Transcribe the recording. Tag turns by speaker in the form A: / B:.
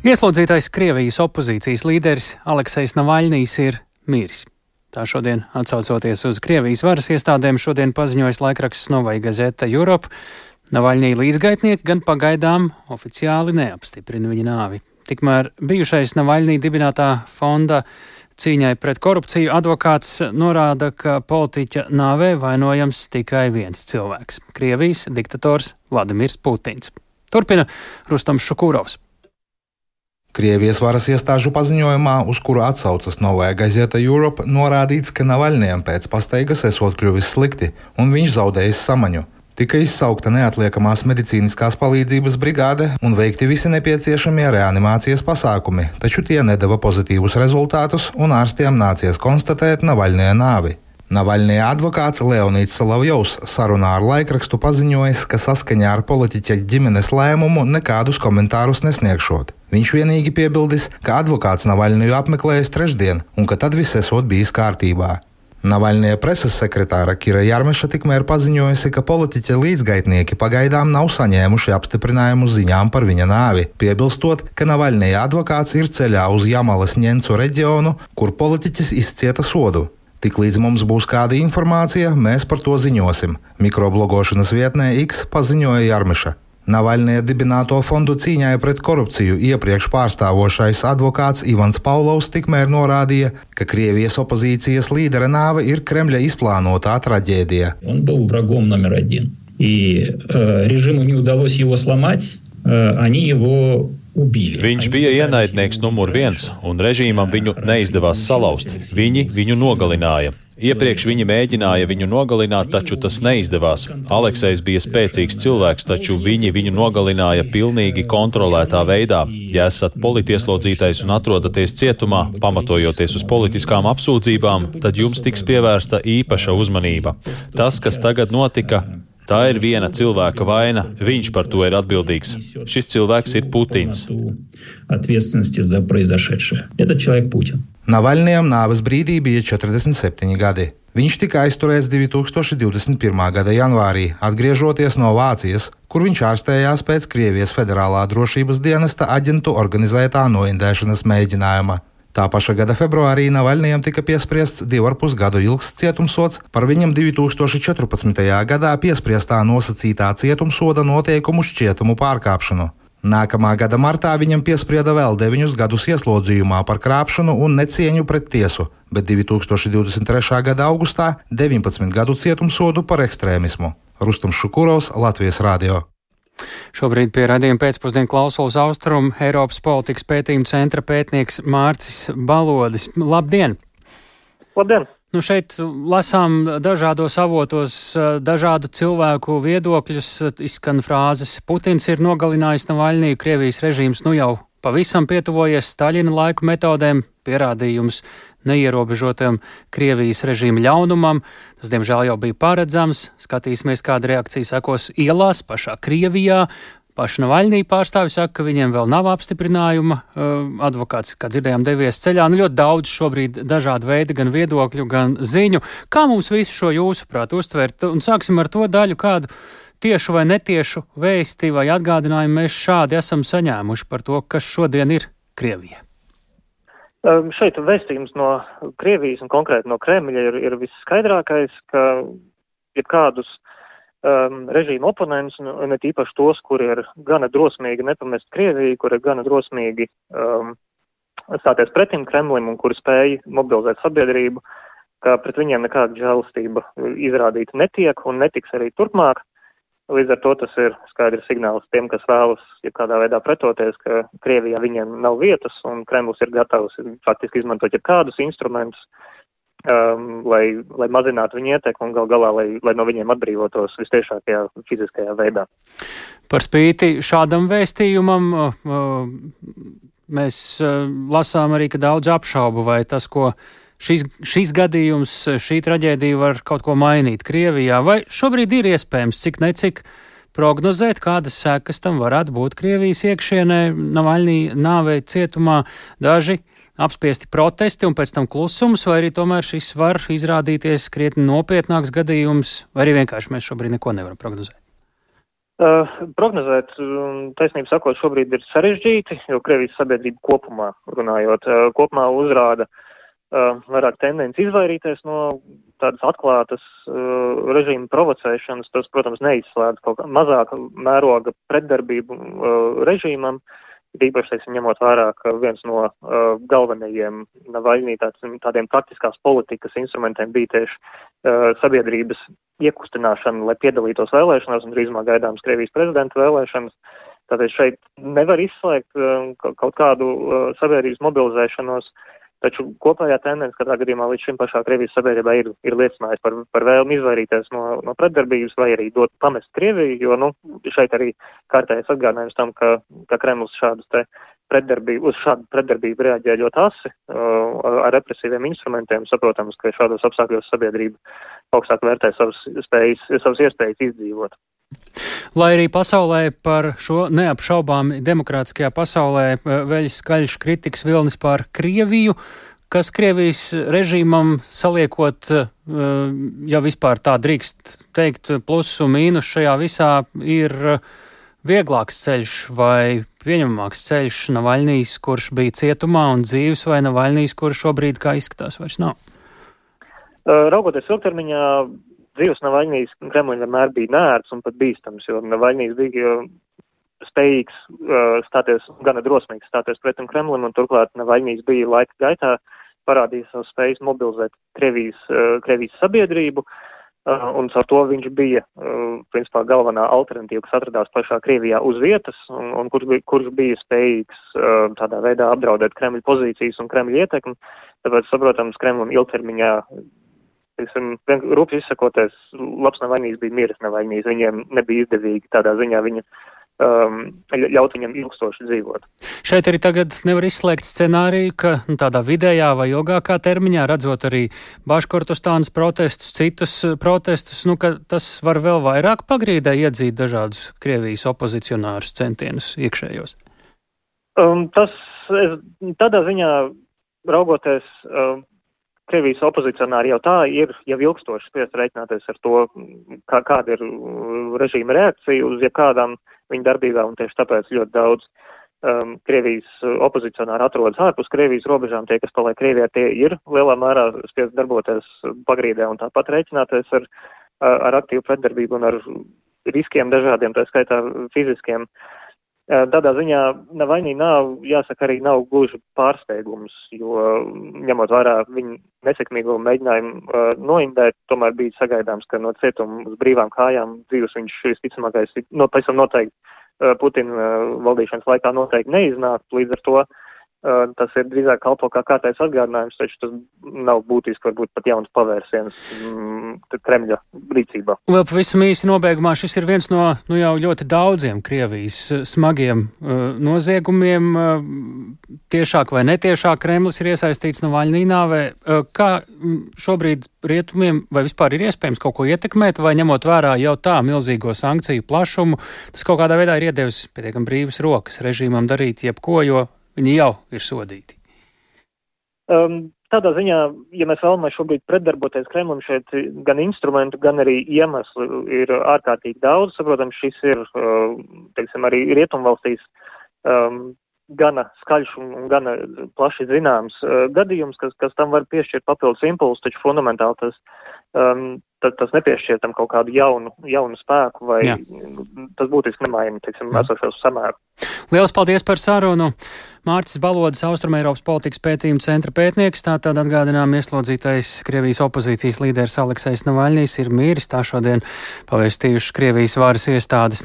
A: Ieslodzītais Krievijas opozīcijas līderis Aleksejs Navaļnīs ir miris. Tā šodien, atsaucoties uz Krievijas varas iestādēm, šodien paziņojas laikraksts Novaja Gazeta Europe. Navaļnī līdzgaitnieki gan pagaidām oficiāli neapstiprina viņa nāvi. Tikmēr bijušais Navaļnī dibinātā fonda cīņai pret korupciju advokāts norāda, ka politiķa nāvē vainojams tikai viens cilvēks - Krievijas diktators Vladimirs Putins. Turpina Rustams Šukūrovs.
B: Krievijas varas iestāžu paziņojumā, uz kuru atsaucas Novaja Gazeta Europe, norādīts, ka Navaļņiem pēc pastaigas esot kļuvis slikti, un viņš zaudējis samaņu. Tika izsaukta neatliekamās medicīniskās palīdzības brigāde un veikti visi nepieciešamie reanimācijas pasākumi, taču tie nedeva pozitīvus rezultātus, un ārstiem nācies konstatēt Navaļņie nāvi. Navaļņie advokāts Leonīds Salavjovs sarunā ar laikrakstu paziņojis, ka saskaņā ar politiķa ģimenes lēmumu nekādus komentārus nesniegšot. Viņš vienīgi piebildis, ka advokāts Navaļņu apmeklējis trešdien un ka tad viss esot bijis kārtībā. Navaļņie preses sekretāra Kira Jarmeša tikmēr paziņojusi, ka politiķa līdzgaitnieki pagaidām nav saņēmuši apstiprinājumu ziņām par viņa nāvi, piebilstot, ka Navaļņie advokāts ir ceļā uz Jamalas ņencu reģionu, kur politiķis izcieta sodu. Tiklīdz mums būs kāda informācija, mēs par to ziņosim. Mikroblogošanas vietnē X paziņoja Jarmeša. Navaļnieka dibināto fondu cīņai pret korupciju iepriekš pārstāvošais advokāts Ivans Paulovs tikmēr norādīja, ka Krievijas opozīcijas līdera nāve ir Kremļa izplānotā traģēdija.
C: Viņš bija ienaidnieks numur viens, un režīmam viņu neizdevās salauzt. Viņi viņu nogalināja. Iepriekš viņi mēģināja viņu nogalināt, taču tas neizdevās. Aleksējs bija spēcīgs cilvēks, taču viņi viņu nogalināja pilnīgi kontrolētā veidā. Ja esat politieslodzītais un atrodaties cietumā, pamatojoties uz politiskām apsūdzībām, tad jums tiks pievērsta īpaša uzmanība. Tas, kas tagad notika, Tā ir viena cilvēka vaina. Viņš par to ir atbildīgs. Šis cilvēks ir Putins.
B: Navaļņiem nāves brīdī bija 47 gadi. Viņš tika aizturēts 2021. gada janvārī, atgriežoties no Vācijas, kur viņš ārstējās pēc Krievijas federālā drošības dienesta aģentu organizētā noindēšanas mēģinājuma. Tā paša gada februārī Navaļnijam tika piespriests divu ar pus gadu ilgs cietumsots par viņam 2014. gadā piespriestā nosacītā cietumsoda noteikumu šķietumu pārkāpšanu. Nākamā gada martā viņam piesprieda vēl deviņus gadus ieslodzījumā par krāpšanu un necieņu pret tiesu, bet 2023. gada augustā 19 gadu cietumsodu par ekstrēmismu. Rustams Šukurovs, Latvijas Rādio.
A: Šobrīd pie radījuma pēcpusdienu klausulas austrumu Eiropas politikas pētījuma centra pētnieks Mārcis Balodis. Labdien!
D: Labdien!
A: Nu šeit lasām dažādos avotos dažādu cilvēku viedokļus, izskan frāzes Putins ir nogalinājis Navaļniju, Krievijas režīms nu jau pavisam pietuvojies Staļina laiku metodēm, pierādījums neierobežotam Krievijas režīma ļaunumam. Tas, diemžēl, jau bija paredzams. Skatīsimies, kāda reakcija sekos ielās pašā Krievijā. Paša Navaļnī pārstāvis saka, ka viņiem vēl nav apstiprinājuma. Advokāts, kā dzirdējām, devies ceļā. Nu, ļoti daudz šobrīd dažādu veidu, gan viedokļu, gan ziņu. Kā mums visu šo jūsuprāt uztvert? Un sāksim ar to daļu, kādu tiešu vai netiešu vēsti vai atgādinājumu mēs šādi esam saņēmuši par to, kas šodien ir Krievija.
D: Um, šeit vēstījums no Krievijas un konkrēti no Kremļa ir, ir visskaidrākais, ka jebkādus um, režīmu oponentus, un ne tīpaši tos, kuri ir gana drosmīgi nepamest Krieviju, kuri ir gana drosmīgi um, stāties pretim Kremlim un kuri spēj mobilizēt sabiedrību, ka pret viņiem nekāda žēlastība izrādīta netiek un netiks arī turpmāk. Līdz ar to tas ir skaidrs signāls tiem, kas vēlas ja kādā veidā pretoties, ka Krievijā viņiem nav vietas un Kremlis ir gatavs faktiski izmantot jebkādus instrumentus, um, lai, lai mazinātu viņu ietekmi un gal galā, lai, lai no viņiem atbrīvotos vistiešākajā fiziskajā veidā.
A: Par spīti šādam vēstījumam uh, uh, mēs uh, lasām arī, ka daudz apšaubu vai tas, ko šis, šis gadījums, šī traģēdija var kaut ko mainīt Krievijā, vai šobrīd ir iespējams cik necik prognozēt, kādas sekas tam varētu būt Krievijas iekšienē, Navaļnī nāvei cietumā daži apspiesti protesti un pēc tam klusums, vai arī tomēr šis var izrādīties krietni nopietnāks gadījums, vai arī vienkārši mēs šobrīd neko nevaram prognozēt?
D: Uh, prognozēt, um, taisnība sakot, šobrīd ir sarežģīti, jo Krievijas sabiedrība kopumā runājot, uh, kopumā uzrāda uh, vairāk tendenci izvairīties no tādas atklātas uh, režīma provocēšanas. Tas, protams, neizslēdz kaut kā mazāka mēroga pretdarbību uh, režīmam. Īpaši teiksim, ņemot vērā, ka viens no uh, galvenajiem Navaļnī tādiem praktiskās politikas instrumentiem bija tieši uh, sabiedrības iekustināšanu, lai piedalītos vēlēšanās, un drīzumā gaidāmas Krievijas prezidenta vēlēšanas. Tātad šeit nevar izslēgt uh, kaut kādu uh, sabiedrības mobilizēšanos, taču kopējā tendence katrā gadījumā līdz šim pašā Krievijas sabiedrībā ir, ir liecinājusi par, par vēlmi izvairīties no, no pretdarbības vai arī dot pamest Krieviju, jo nu, šeit arī kārtējas atgādinājums tam, ka, ka Kremlis šādus pretdarbību, uz šādu pretdarbību reaģē ļoti asi uh, ar represīviem instrumentiem. Saprotams, ka šādos apstākļos sabiedrība augstāk vērtē savas, spējas, savas iespējas izdzīvot.
A: Lai arī pasaulē par šo neapšaubām demokrātiskajā pasaulē uh, veļas skaļš kritikas vilnis pār Krieviju, kas Krievijas režīmam saliekot, uh, ja vispār tā drīkst teikt, plusu mīnus šajā visā ir vieglāks ceļš vai pieņemamāks ceļš Navaļnijas, kurš bija cietumā un dzīves, vai Navaļnijas, kurš šobrīd, kā izskatās, vairs nav?
D: Raugoties ilgtermiņā, dzīves Navaļnijas Kremlim vienmēr bija nērts un pat bīstams, jo Navaļnijas bija spējīgs stāties, gana drosmīgs stāties pretim Kremlim, un turklāt Navaļnijas bija laika gaitā parādījis savas spējas mobilizēt Krievijas, Krievijas sabiedrību. Uh, Uh, un ar to viņš bija uh, principā, galvenā alternatīva, kas atradās pašā Krievijā uz vietas, un, un kurš, bija, kurš bija spējīgs uh, tādā veidā apdraudēt Kremļa pozīcijas un Kremļa ietekmi. Tāpēc, saprotams, Kremlim ilgtermiņā, rūpīgi izsakoties, labs nevainīgs bija miris nevainīgs. Viņiem nebija izdevīgi tādā ziņā viņa um, ļaut viņam ilgstoši dzīvot.
A: Šeit arī tagad nevar izslēgt scenāriju, ka nu, tādā vidējā vai ilgākā termiņā, redzot arī Baškortostānas protestus, citus uh, protestus, nu, ka tas var vēl vairāk pagrīdē iedzīt dažādus Krievijas opozicionārus centienus iekšējos.
D: Um, tas es, tādā ziņā raugoties. Um, Krievijas opozicionāri jau tā ir jau ilgstoši spiest reiķināties ar to, kā, kāda ir uh, režīma reakcija uz jebkādām viņa darbībā, un tieši tāpēc ļoti daudz um, Krievijas opozicionāri atrodas ārpus Krievijas robežām. Tie, kas paliek Krievijā, tie ir lielā mērā spiest darboties pagrīdē un tāpat reiķināties ar, ar aktīvu pretdarbību un ar riskiem dažādiem, tā skaitā fiziskiem. Tādā ziņā Navainī nav, jāsaka, arī nav gluži pārsteigums, jo ņemot vērā viņa nesekmīgo mēģinājumu uh, noindēt, tomēr bija sagaidāms, ka no cietuma uz brīvām kājām dzīves viņš visticamākais, no, tam noteikti uh, Putina valdīšanas laikā noteikti neiznākt. Līdz ar to uh, tas ir drīzāk kalpo kā kārtējs atgādinājums, taču tas nav būtiski varbūt pat jauns pavērsiens mm, Kremļa rīcībā.
A: Vēl pavisam īsi nobeigumā šis ir viens no nu, jau ļoti daudziem Krievijas smagiem uh, noziegumiem. Uh, tiešāk vai netiešāk Kremlis ir iesaistīts Navaļnī nāvē. Uh, kā šobrīd rietumiem vai vispār ir iespējams kaut ko ietekmēt, vai ņemot vērā jau tā milzīgo sankciju plašumu, tas kaut kādā veidā ir iedevis pietiekami brīvas rokas režīmam darīt jebko, jo viņi jau ir sodīti?
D: Um, tādā ziņā, ja mēs vēlamies šobrīd pretdarboties Kremlim, šeit gan instrumentu, gan arī iemeslu ir ārkārtīgi daudz. Saprotams, šis ir uh, teiksim, arī Rietumvalstīs um, gana skaļš un, un gana plaši zināms uh, gadījums, kas, kas tam var piešķirt papildus impulsu, taču fundamentāli tas um, tad tas nepiešķir tam kaut kādu jaunu, jaunu spēku, vai Jā. tas būtiski nemaina esošos samēru.
A: Lielas paldies par sarunu! Mārcis Balodis, Austrumēropas politikas pētījuma centra pētnieks, tātad atgādinām ieslodzītais Krievijas opozīcijas līderis Aleksējs Navaļņīs ir mīris, tā šodien pavēstījuši Krievijas varas iestādes.